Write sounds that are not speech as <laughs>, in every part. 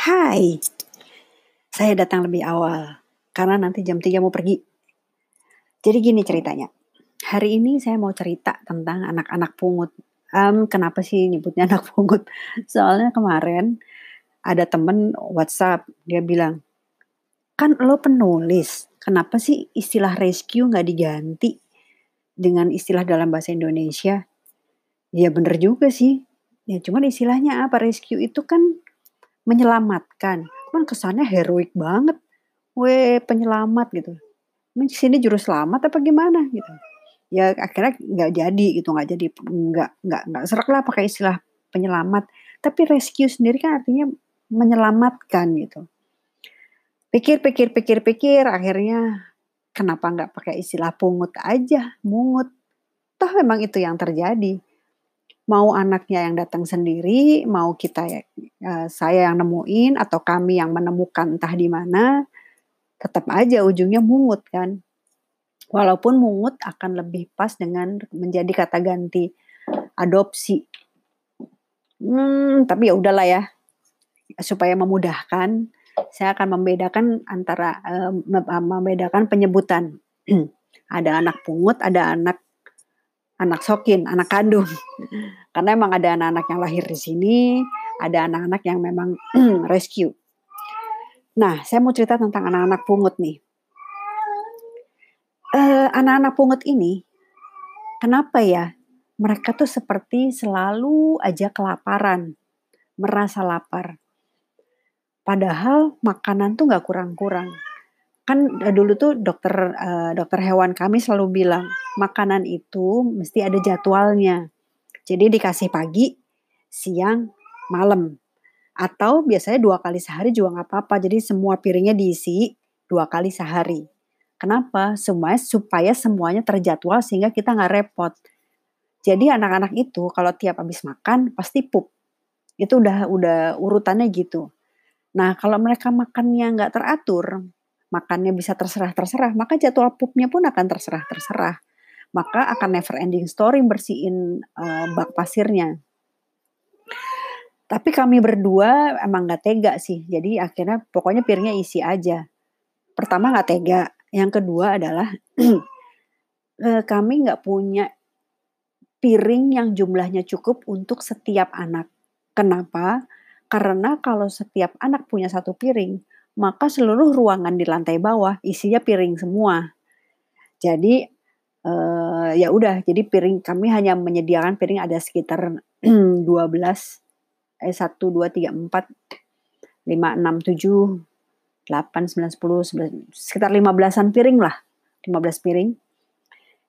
Hai, saya datang lebih awal karena nanti jam 3 mau pergi. Jadi gini ceritanya. Hari ini saya mau cerita tentang anak-anak pungut. Um, kenapa sih nyebutnya <laughs> anak pungut? Soalnya kemarin ada temen WhatsApp, dia bilang, kan lo penulis, kenapa sih istilah rescue nggak diganti dengan istilah dalam bahasa Indonesia? Ya bener juga sih. Ya cuman istilahnya apa? Rescue itu kan menyelamatkan. Cuman kesannya heroik banget. Weh, penyelamat gitu. Ini sini juru selamat apa gimana gitu. Ya akhirnya nggak jadi gitu, nggak jadi nggak nggak nggak serak lah pakai istilah penyelamat. Tapi rescue sendiri kan artinya menyelamatkan gitu. Pikir, pikir, pikir, pikir, akhirnya kenapa nggak pakai istilah pungut aja, mungut. Toh memang itu yang terjadi mau anaknya yang datang sendiri, mau kita saya yang nemuin atau kami yang menemukan entah di mana, tetap aja ujungnya mungut kan. Walaupun mungut akan lebih pas dengan menjadi kata ganti adopsi. Hmm, tapi ya udahlah ya. Supaya memudahkan, saya akan membedakan antara uh, membedakan penyebutan. <clears throat> ada anak pungut, ada anak anak sokin, anak kandung. <laughs> Karena emang ada anak-anak yang lahir di sini, ada anak-anak yang memang <clears throat> rescue. Nah, saya mau cerita tentang anak-anak pungut nih. eh, anak-anak pungut ini, kenapa ya? Mereka tuh seperti selalu aja kelaparan, merasa lapar. Padahal makanan tuh nggak kurang-kurang kan eh, dulu tuh dokter uh, dokter hewan kami selalu bilang makanan itu mesti ada jadwalnya. Jadi dikasih pagi, siang, malam. Atau biasanya dua kali sehari juga nggak apa-apa. Jadi semua piringnya diisi dua kali sehari. Kenapa? Semuanya supaya semuanya terjadwal sehingga kita nggak repot. Jadi anak-anak itu kalau tiap habis makan pasti pup. Itu udah udah urutannya gitu. Nah kalau mereka makannya nggak teratur, makannya bisa terserah-terserah, maka jadwal pupnya pun akan terserah-terserah. Maka akan never ending story bersihin uh, bak pasirnya. Tapi kami berdua emang gak tega sih. Jadi akhirnya pokoknya piringnya isi aja. Pertama gak tega. Yang kedua adalah uh, <clears throat> kami gak punya piring yang jumlahnya cukup untuk setiap anak. Kenapa? Karena kalau setiap anak punya satu piring, maka seluruh ruangan di lantai bawah isinya piring semua. Jadi uh, ya udah, jadi piring kami hanya menyediakan piring ada sekitar <clears throat> 12 eh 1 2 3 4 5 6 7 8 9 10 11, sekitar 15-an piring lah. 15 piring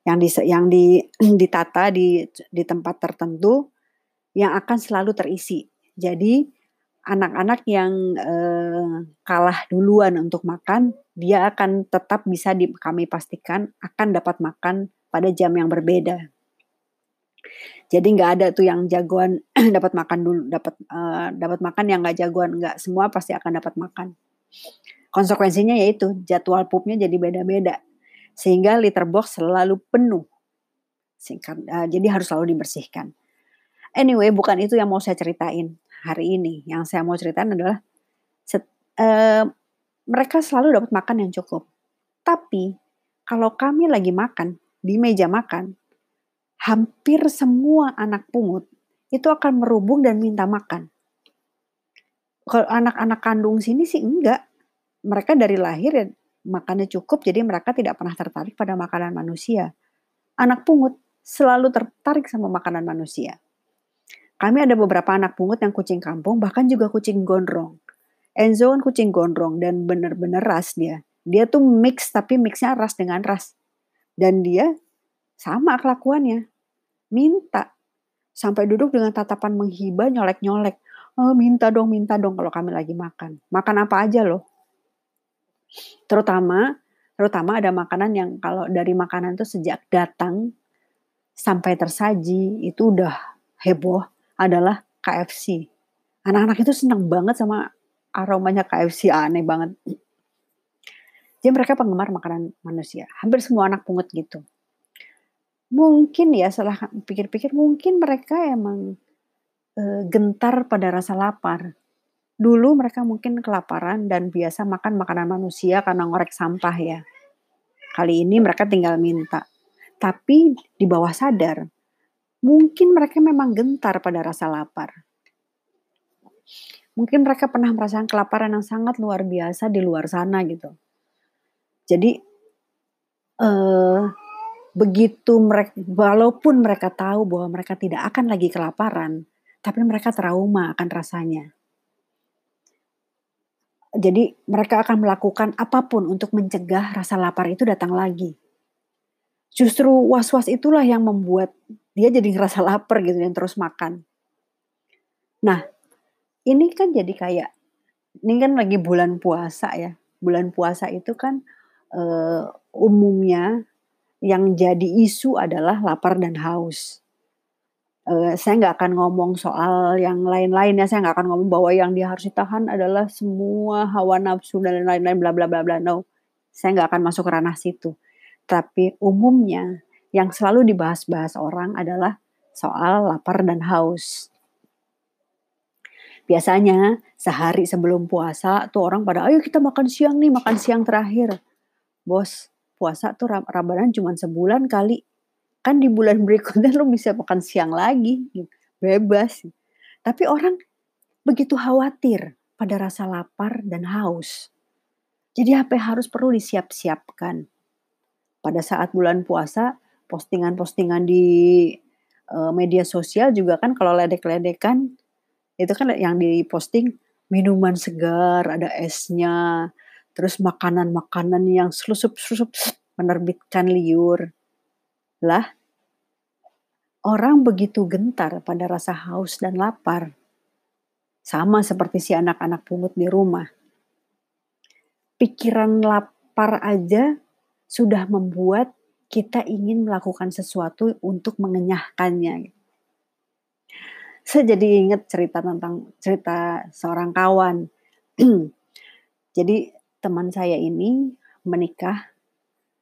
yang di yang di <clears throat> ditata di di tempat tertentu yang akan selalu terisi. Jadi anak-anak yang eh, kalah duluan untuk makan, dia akan tetap bisa di, kami pastikan akan dapat makan pada jam yang berbeda. Jadi nggak ada tuh yang jagoan <clears throat> dapat makan dulu, dapat uh, dapat makan yang nggak jagoan, nggak semua pasti akan dapat makan. Konsekuensinya yaitu jadwal pupnya jadi beda-beda, sehingga liter box selalu penuh. Singkat, uh, jadi harus selalu dibersihkan. Anyway, bukan itu yang mau saya ceritain hari ini. Yang saya mau ceritain adalah set, uh, mereka selalu dapat makan yang cukup. Tapi kalau kami lagi makan di meja makan, hampir semua anak pungut itu akan merubung dan minta makan. Kalau anak-anak kandung sini sih enggak. Mereka dari lahir ya makannya cukup jadi mereka tidak pernah tertarik pada makanan manusia. Anak pungut selalu tertarik sama makanan manusia. Kami ada beberapa anak pungut yang kucing kampung, bahkan juga kucing gondrong. Enzo kan kucing gondrong dan benar-benar ras dia. Dia tuh mix tapi mixnya ras dengan ras. Dan dia sama kelakuannya. Minta. Sampai duduk dengan tatapan menghibah nyolek-nyolek. Oh, minta dong, minta dong kalau kami lagi makan. Makan apa aja loh. Terutama terutama ada makanan yang kalau dari makanan tuh sejak datang sampai tersaji itu udah heboh adalah KFC. Anak-anak itu senang banget sama aromanya KFC, aneh banget. Jadi mereka penggemar makanan manusia. Hampir semua anak pungut gitu. Mungkin ya setelah pikir-pikir mungkin mereka emang e, gentar pada rasa lapar. Dulu mereka mungkin kelaparan dan biasa makan makanan manusia karena ngorek sampah ya. Kali ini mereka tinggal minta. Tapi di bawah sadar, mungkin mereka memang gentar pada rasa lapar. Mungkin mereka pernah merasakan kelaparan yang sangat luar biasa di luar sana gitu. Jadi eh, begitu mereka, walaupun mereka tahu bahwa mereka tidak akan lagi kelaparan, tapi mereka trauma akan rasanya. Jadi mereka akan melakukan apa pun untuk mencegah rasa lapar itu datang lagi. Justru was-was itulah yang membuat dia jadi ngerasa lapar gitu dan terus makan. Nah, ini kan jadi kayak ini kan lagi bulan puasa ya. Bulan puasa itu kan uh, umumnya yang jadi isu adalah lapar dan haus uh, saya nggak akan ngomong soal yang lain-lain ya, saya nggak akan ngomong bahwa yang dia harus ditahan adalah semua hawa nafsu dan lain-lain bla bla bla bla, no. Saya nggak akan masuk ke ranah situ. Tapi umumnya yang selalu dibahas-bahas orang adalah soal lapar dan haus. Biasanya sehari sebelum puasa tuh orang pada ayo kita makan siang nih, makan siang terakhir. Bos, puasa tuh Ramadan cuma sebulan kali. Kan di bulan <laughs> berikutnya lo bisa makan siang lagi gitu. bebas. Tapi orang begitu khawatir pada rasa lapar dan haus. Jadi yang harus perlu disiap-siapkan? Pada saat bulan puasa postingan-postingan di uh, media sosial juga kan kalau ledek-ledekan itu kan yang diposting minuman segar ada esnya terus makanan-makanan yang selusup-selusup menerbitkan liur lah, orang begitu gentar pada rasa haus dan lapar. Sama seperti si anak-anak pungut di rumah. Pikiran lapar aja sudah membuat kita ingin melakukan sesuatu untuk mengenyahkannya. Saya jadi ingat cerita tentang cerita seorang kawan. <clears throat> jadi teman saya ini menikah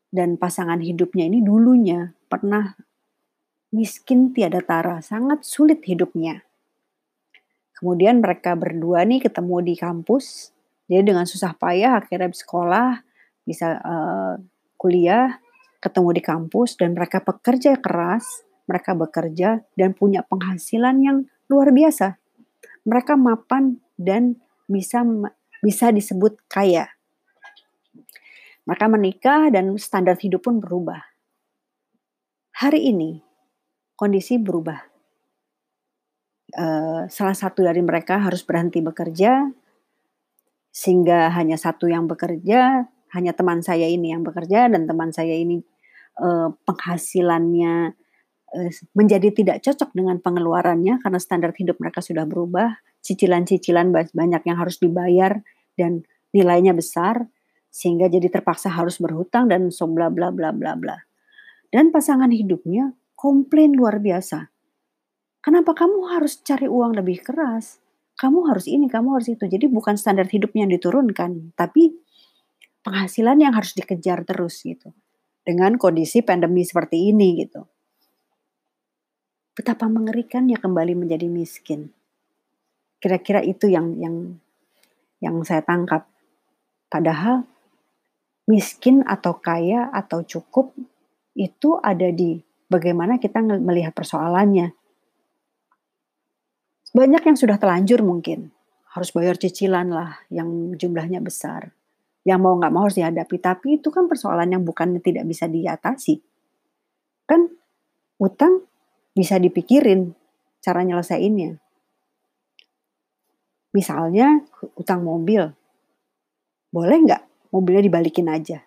dan pasangan hidupnya ini dulunya pernah miskin tiada tara, sangat sulit hidupnya. Kemudian mereka berdua nih ketemu di kampus, jadi dengan susah payah akhirnya sekolah, bisa uh, kuliah, ketemu di kampus dan mereka bekerja keras, mereka bekerja dan punya penghasilan yang luar biasa. Mereka mapan dan bisa bisa disebut kaya. Mereka menikah dan standar hidup pun berubah. Hari ini kondisi berubah. Uh, salah satu dari mereka harus berhenti bekerja, sehingga hanya satu yang bekerja, hanya teman saya ini yang bekerja dan teman saya ini uh, penghasilannya uh, menjadi tidak cocok dengan pengeluarannya karena standar hidup mereka sudah berubah, cicilan-cicilan banyak yang harus dibayar dan nilainya besar sehingga jadi terpaksa harus berhutang dan so bla bla bla bla bla. Dan pasangan hidupnya komplain luar biasa. Kenapa kamu harus cari uang lebih keras? Kamu harus ini, kamu harus itu. Jadi bukan standar hidupnya yang diturunkan, tapi penghasilan yang harus dikejar terus gitu. Dengan kondisi pandemi seperti ini gitu. Betapa mengerikannya kembali menjadi miskin. Kira-kira itu yang yang yang saya tangkap. Padahal miskin atau kaya atau cukup itu ada di bagaimana kita melihat persoalannya. Banyak yang sudah telanjur mungkin, harus bayar cicilan lah yang jumlahnya besar. Yang mau nggak mau harus dihadapi, tapi itu kan persoalan yang bukan tidak bisa diatasi. Kan utang bisa dipikirin cara nyelesainnya. Misalnya utang mobil, boleh nggak mobilnya dibalikin aja?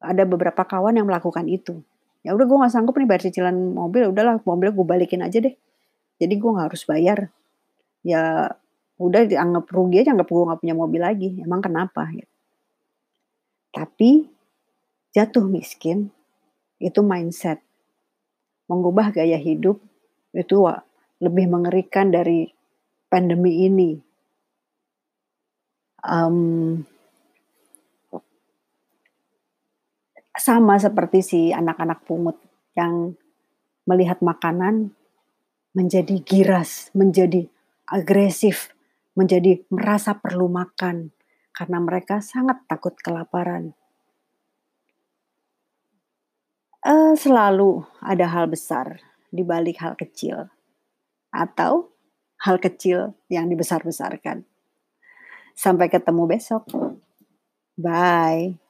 ada beberapa kawan yang melakukan itu. Ya udah gue nggak sanggup nih bayar cicilan mobil udahlah mobil gue balikin aja deh. Jadi gue nggak harus bayar. Ya udah dianggap rugi aja anggap gue nggak punya mobil lagi. Emang kenapa? Tapi jatuh miskin itu mindset. Mengubah gaya hidup itu lebih mengerikan dari pandemi ini. Um, sama seperti si anak-anak pungut yang melihat makanan menjadi giras, menjadi agresif, menjadi merasa perlu makan karena mereka sangat takut kelaparan. Uh, selalu ada hal besar di balik hal kecil atau hal kecil yang dibesar-besarkan. Sampai ketemu besok. Bye.